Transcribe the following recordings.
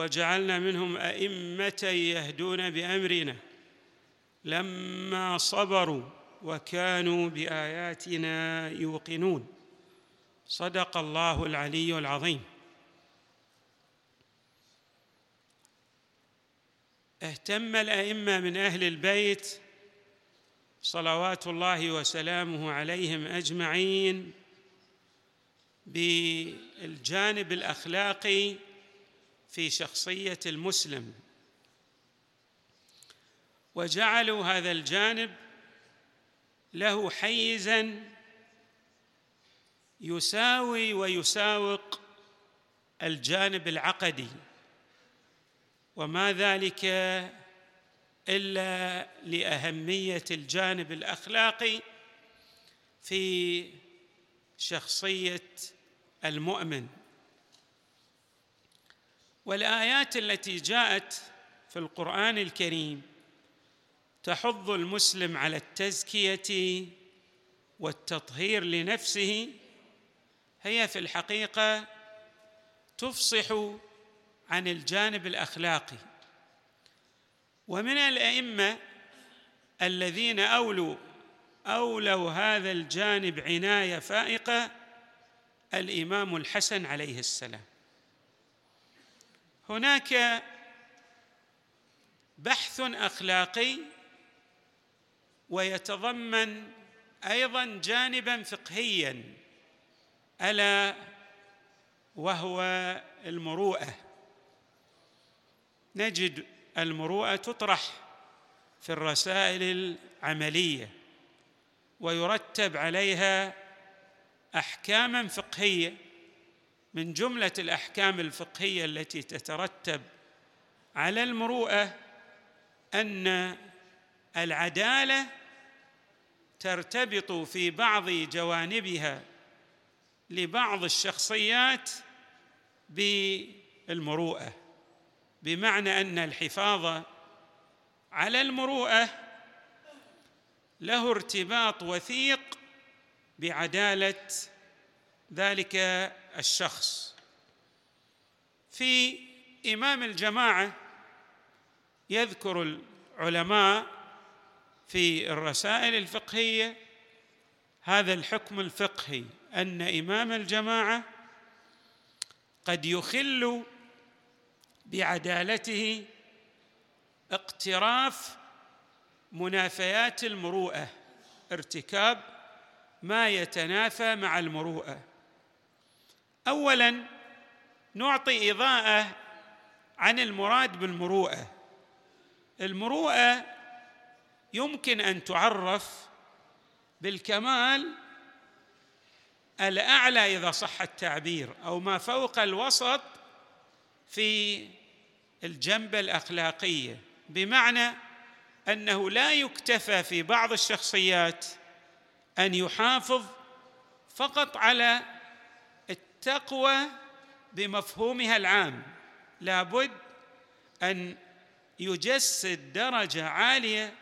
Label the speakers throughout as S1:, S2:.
S1: وجعلنا منهم أئمة يهدون بأمرنا. لما صبروا وكانوا بآياتنا يوقنون. صدق الله العلي العظيم. اهتم الأئمة من أهل البيت صلوات الله وسلامه عليهم أجمعين بالجانب الأخلاقي في شخصية المسلم. وجعلوا هذا الجانب له حيزا يساوي ويساوق الجانب العقدي. وما ذلك إلا لأهمية الجانب الأخلاقي في شخصية المؤمن. والآيات التي جاءت في القرآن الكريم تحض المسلم على التزكية والتطهير لنفسه هي في الحقيقة تفصح عن الجانب الأخلاقي. ومن الأئمة الذين أولوا أولوا هذا الجانب عناية فائقة الإمام الحسن عليه السلام. هناك بحث أخلاقي ويتضمن أيضا جانبا فقهيا ألا وهو المروءة. نجد المروءة تطرح في الرسائل العملية ويرتب عليها احكاما فقهية من جملة الأحكام الفقهية التي تترتب على المروءة أن العدالة ترتبط في بعض جوانبها لبعض الشخصيات بالمروءة بمعنى أن الحفاظ على المروءة له ارتباط وثيق بعدالة ذلك الشخص. في إمام الجماعة يذكر العلماء في الرسائل الفقهية هذا الحكم الفقهي أن إمام الجماعة قد يخل بعدالته اقتراف منافيات المروءة ارتكاب ما يتنافى مع المروءة. اولا نعطي إضاءة عن المراد بالمروءة. المروءة يمكن أن تعرف بالكمال الأعلى إذا صح التعبير أو ما فوق الوسط في الجنبه الأخلاقية بمعنى أنه لا يكتفى في بعض الشخصيات أن يحافظ فقط على التقوى بمفهومها العام. لابد أن يجسد درجة عالية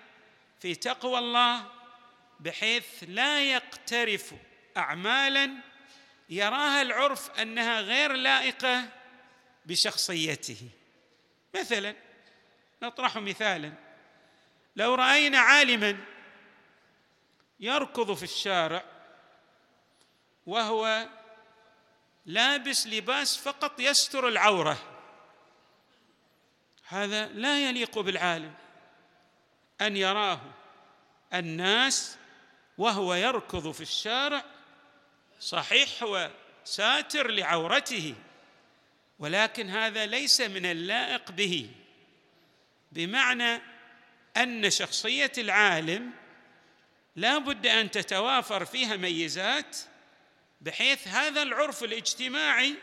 S1: في تقوى الله بحيث لا يقترف اعمالا يراها العرف أنها غير لائقة بشخصيته. مثلا نطرح مثالا لو رأينا عالما يركض في الشارع وهو لابس لباس فقط يستر العورة. هذا لا يليق بالعالم. أن يراه الناس وهو يركض في الشارع صحيح هو ساتر لعورته ولكن هذا ليس من اللائق به. بمعنى أن شخصية العالم لا بد أن تتوافر فيها ميزات بحيث هذا العرف الاجتماعي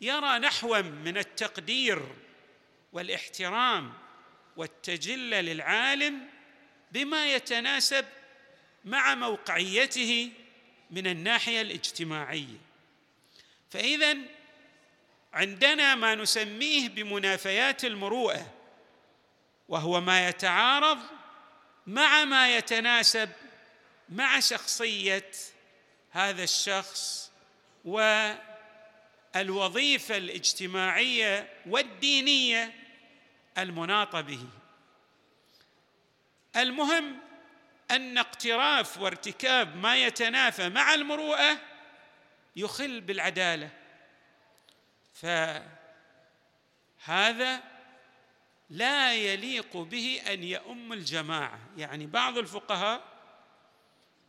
S1: يرى نحوا من التقدير والاحترام والتجله للعالم بما يتناسب مع موقعيته من الناحية الاجتماعية. فإذا عندنا ما نسميه بمنافيات المروءة وهو ما يتعارض مع ما يتناسب مع شخصية هذا الشخص والوظيفة الاجتماعية والدينية المناطة به. المهم أن اقتراف وارتكاب ما يتنافى مع المروءة يخل بالعدالة. فهذا لا يليق به أن يؤم الجماعة. يعني بعض الفقهاء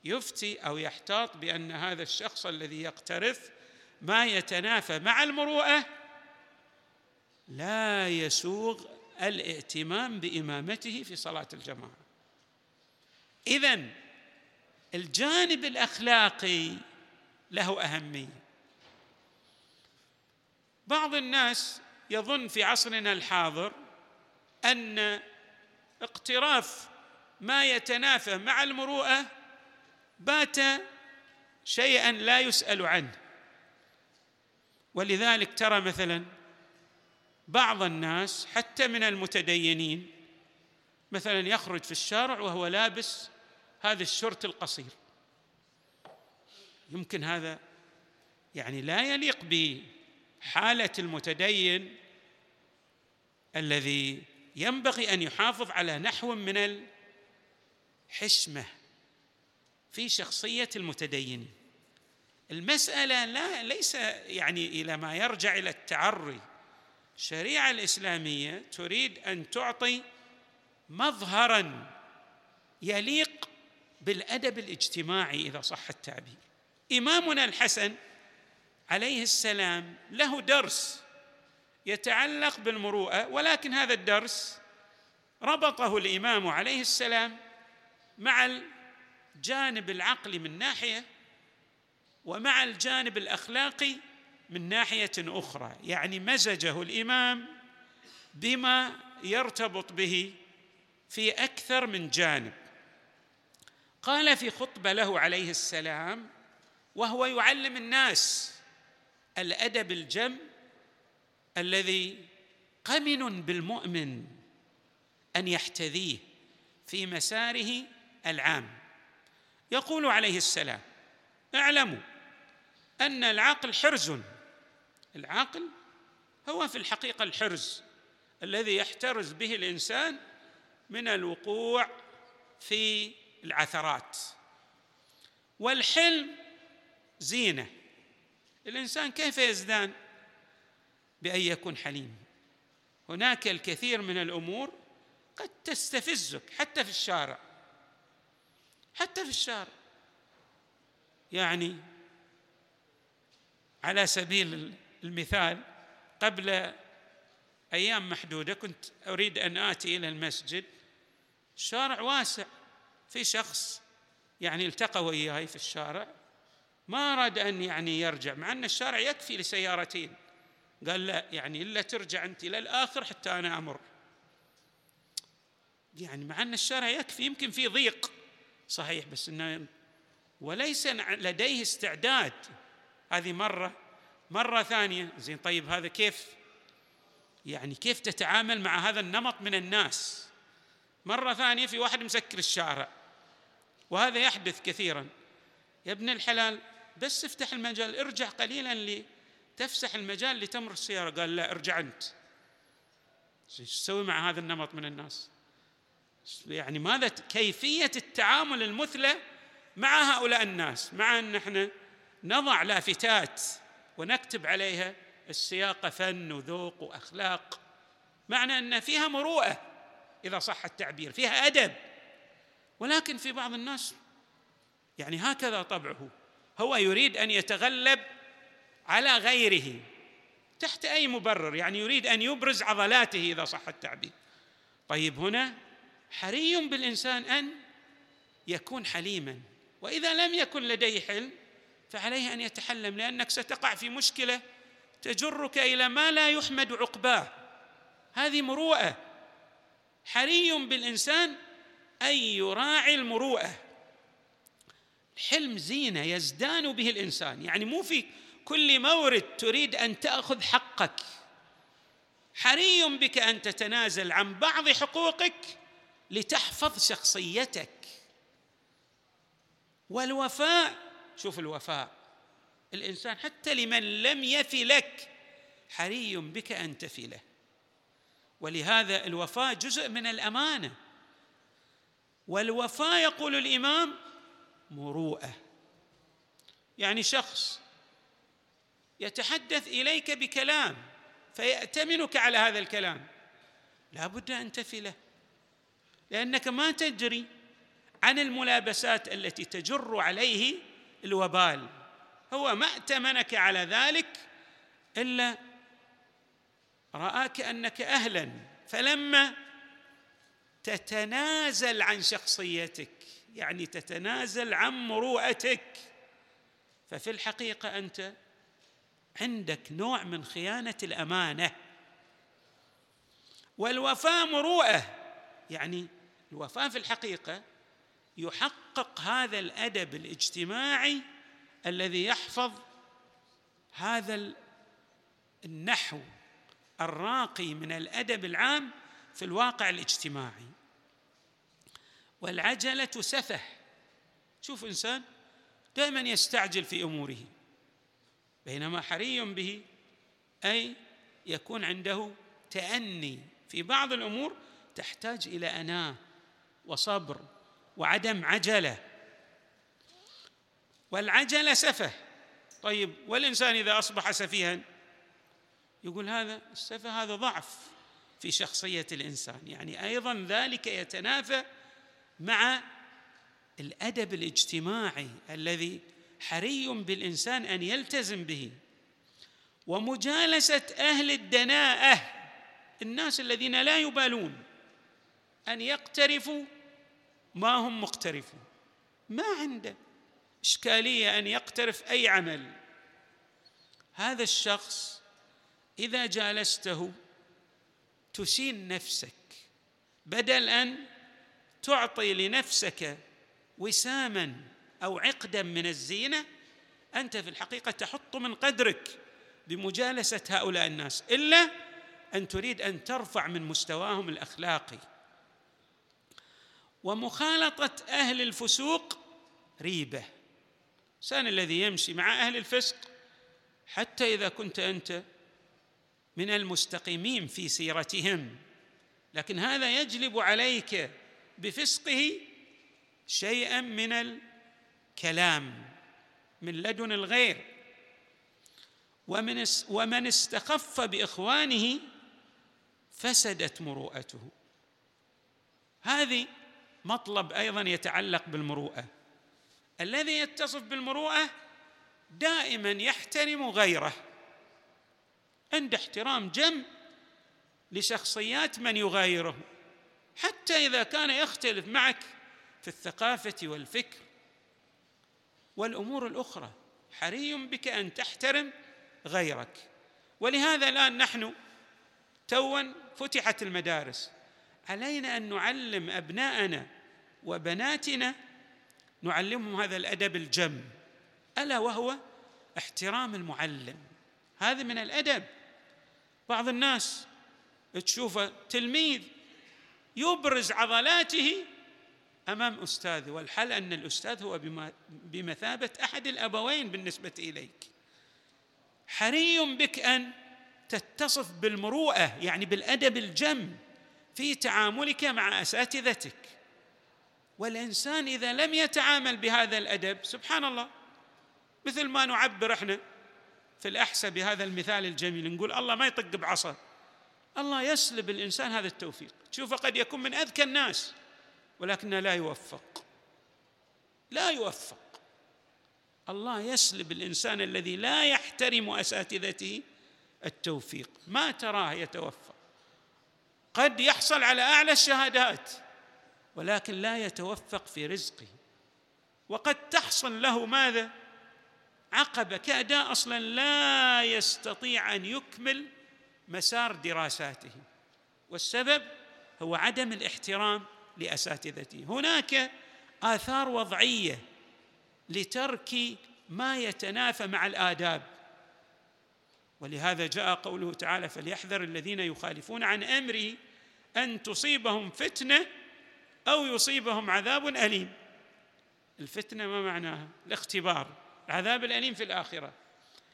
S1: يفتي أو يحتاط بأن هذا الشخص الذي يقترف ما يتنافى مع المروءة لا يسوغ الائتمام بإمامته في صلاة الجماعة. اذا الجانب الأخلاقي له أهمية. بعض الناس يظن في عصرنا الحاضر أن اقتراف ما يتنافى مع المروءة بات شيئا لا يسأل عنه. ولذلك ترى مثلا بعض الناس حتى من المتدينين مثلا يخرج في الشارع وهو لابس هذا الشرط القصير. يمكن هذا يعني لا يليق بحالة المتدين الذي ينبغي أن يحافظ على نحو من الحشمة. في شخصية المتدينين. المسألة لا ليس يعني إلى ما يرجع إلى التعري. الشريعة الإسلامية تريد أن تعطي مظهرا يليق بالأدب الاجتماعي إذا صح التعبير. إمامنا الحسن عليه السلام له درس يتعلق بالمروءة ولكن هذا الدرس ربطه الإمام عليه السلام مع الجانب العقلي من ناحية ومع الجانب الأخلاقي من ناحية أخرى. يعني مزجه الإمام بما يرتبط به في أكثر من جانب. قال في خطبة له عليه السلام وهو يعلم الناس الأدب الجم الذي قمن بالمؤمن أن يحتذيه في مساره العام. يقول عليه السلام اعلموا أن العقل حرز. العقل هو في الحقيقة الحرز الذي يحترز به الإنسان من الوقوع في العثرات. والحلم زينة. الإنسان كيف يزدان؟ بأن يكون حليم. هناك الكثير من الأمور قد تستفزك حتى في الشارع. حتى في الشارع. يعني على سبيل المثال قبل أيام محدودة كنت أريد أن آتي إلى المسجد. الشارع واسع في شخص يعني التقى وياي في الشارع. ما أراد أن يعني يرجع مع أن الشارع يكفي لسيارتين. قال لا يعني إلا ترجع أنت إلى الآخر حتى أنا أمر. يعني مع أن الشارع يكفي يمكن في ضيق. صحيح بس أنه وليس لديه استعداد. هذه مرة مرة ثانية. زين طيب هذا كيف؟ يعني كيف تتعامل مع هذا النمط من الناس؟ مرة ثانية في واحد مسكر الشارع وهذا يحدث كثيرا. يا ابن الحلال بس افتح المجال ارجع قليلا لي تفسح المجال لتمر السيارة. قال لا ارجع أنت. إيش تسوي مع هذا النمط من الناس؟ يعني ماذا كيفية التعامل المثلى مع هؤلاء الناس؟ مع أن إحنا نضع لافتات ونكتب عليها السياقة فن وذوق وأخلاق. معنى أن فيها مروءة إذا صح التعبير فيها أدب. ولكن في بعض الناس يعني هكذا طبعه. هو يريد أن يتغلب على غيره تحت أي مبرر يعني يريد أن يبرز عضلاته إذا صح التعبير. طيب هنا حري بالإنسان أن يكون حليما. وإذا لم يكن لديه حلم فعليه أن يتحلم لأنك ستقع في مشكلة تجرك إلى ما لا يحمد عقباه. هذه مروءة. حري بالإنسان أن يراعي المروءة. الحلم زينة يزدان به الإنسان. يعني مو في كل مورد تريد أن تأخذ حقك. حري بك أن تتنازل عن بعض حقوقك لتحفظ شخصيتك. والوفاء شوف الوفاء. الإنسان حتى لمن لم يف لك حري بك أن تفي له. ولهذا الوفاء جزء من الأمانة. والوفاء يقول الإمام مروءة. يعني شخص يتحدث إليك بكلام فيأتمنك على هذا الكلام. لا بد أن تفي له. لأنك ما تدري عن الملابسات التي تجر عليه الوبال. هو ما ائتمنك على ذلك إلا رآك أنك أهلا. فلما تتنازل عن شخصيتك يعني تتنازل عن مروءتك ففي الحقيقة أنت عندك نوع من خيانة الأمانة. والوفاء مروءة يعني الوفاء في الحقيقة يحقق هذا الأدب الاجتماعي الذي يحفظ هذا النحو الراقي من الأدب العام في الواقع الاجتماعي. والعجلة سفه. شوف إنسان دائما يستعجل في أموره بينما حري به أي يكون عنده تأني. في بعض الأمور تحتاج إلى أناة. وصبر وعدم عجلة. والعجلة سفه. طيب والإنسان إذا أصبح سفيها؟ يقول هذا السفه هذا ضعف في شخصية الإنسان. يعني أيضا ذلك يتنافى مع الأدب الاجتماعي الذي حري بالإنسان أن يلتزم به. ومجالسة أهل الدناءة الناس الذين لا يبالون أن يقترفوا ما هم مقترفون. ما عنده إشكالية أن يقترف أي عمل. هذا الشخص إذا جالسته تسين نفسك بدل أن تعطي لنفسك وساما أو عقدا من الزينة أنت في الحقيقة تحط من قدرك بمجالسة هؤلاء الناس إلا أن تريد أن ترفع من مستواهم الأخلاقي. ومخالطة أهل الفسوق ريبة. الانسان الذي يمشي مع أهل الفسق حتى إذا كنت أنت من المستقيمين في سيرتهم لكن هذا يجلب عليك بفسقه شيئا من كلام من لدن الغير. ومن ومن استخف بإخوانه فسدت مروءته. هذه مطلب أيضا يتعلق بالمروءة. الذي يتصف بالمروءة دائما يحترم غيره. عند احترام جم لشخصيات من يغايره. حتى إذا كان يختلف معك في الثقافة والفكر. والأمور الأخرى. حري بك أن تحترم غيرك. ولهذا الآن نحن توا فتحت المدارس. علينا أن نعلم أبناءنا وبناتنا نعلمهم هذا الأدب الجم ألا وهو احترام المعلم. هذا من الأدب. بعض الناس تشوفه تلميذ يبرز عضلاته أمام استاذه والحل أن الأستاذ هو بمثابة أحد الأبوين بالنسبة إليك. حري بك أن تتصف بالمروءة يعني بالأدب الجم. في تعاملك مع أساتذتك. والإنسان إذا لم يتعامل بهذا الأدب سبحان الله مثل ما نعبر إحنا في الاحساء بهذا المثال الجميل نقول الله ما يطق بعصا. الله يسلب الإنسان هذا التوفيق. تشوفه قد يكون من أذكى الناس ولكنه لا يوفق. لا يوفق. الله يسلب الإنسان الذي لا يحترم أساتذته التوفيق. ما تراه يتوفق. قد يحصل على أعلى الشهادات ولكن لا يتوفق في رزقه وقد تحصل له ماذا؟ عقبه كاداء أصلا لا يستطيع أن يكمل مسار دراساته. والسبب هو عدم الاحترام لأساتذته. هناك آثار وضعية لترك ما يتنافى مع الآداب. ولهذا جاء قوله تعالى فليحذر الذين يخالفون عن أمره أن تصيبهم فتنة أو يصيبهم عذاب أليم. الفتنة ما معناها؟ الاختبار العذاب الأليم في الآخرة.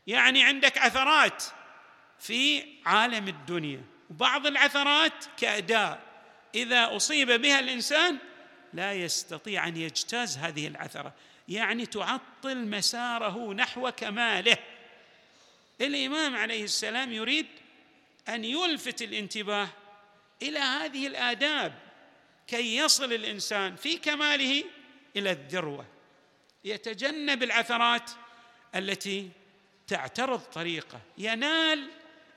S1: يعني عندك عثرات في عالم الدنيا وبعض العثرات كأداء. إذا أصيب بها الإنسان لا يستطيع أن يجتاز هذه العثرة. يعني تعطل مساره نحو كماله. الإمام عليه السلام يريد أن يلفت الانتباه إلى هذه الآداب كي يصل الإنسان في كماله إلى الذروة يتجنب العثرات التي تعترض طريقه ينال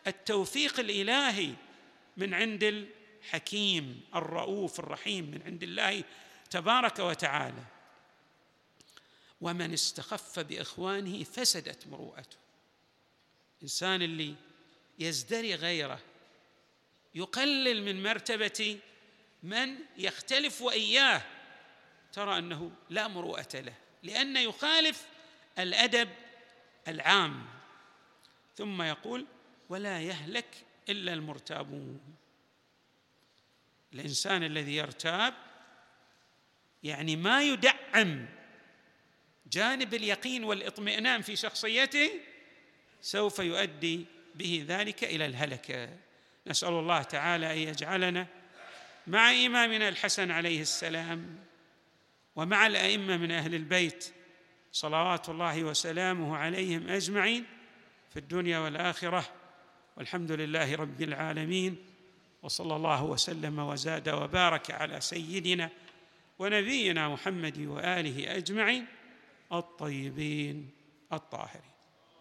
S1: التوفيق الإلهي من عند الحكيم الرؤوف الرحيم من عند الله تبارك وتعالى. ومن استخف بإخوانه فسدت مروءته. الانسان اللي يزدري غيره يقلل من مرتبة من يختلف وإياه. ترى أنه لا مروءة له لأن يخالف الأدب العام. ثم يقول ولا يهلك إلا المرتابون. الإنسان الذي يرتاب يعني ما يدعم جانب اليقين والاطمئنان في شخصيته سوف يؤدي به ذلك إلى الهلكة. نسأل الله تعالى أن يجعلنا مع إمامنا الحسن عليه السلام ومع الأئمة من أهل البيت صلوات الله وسلامه عليهم أجمعين في الدنيا والآخرة والحمد لله رب العالمين وصلى الله وسلم وزاد وبارك على سيدنا ونبينا محمد وآله أجمعين الطيبين الطاهرين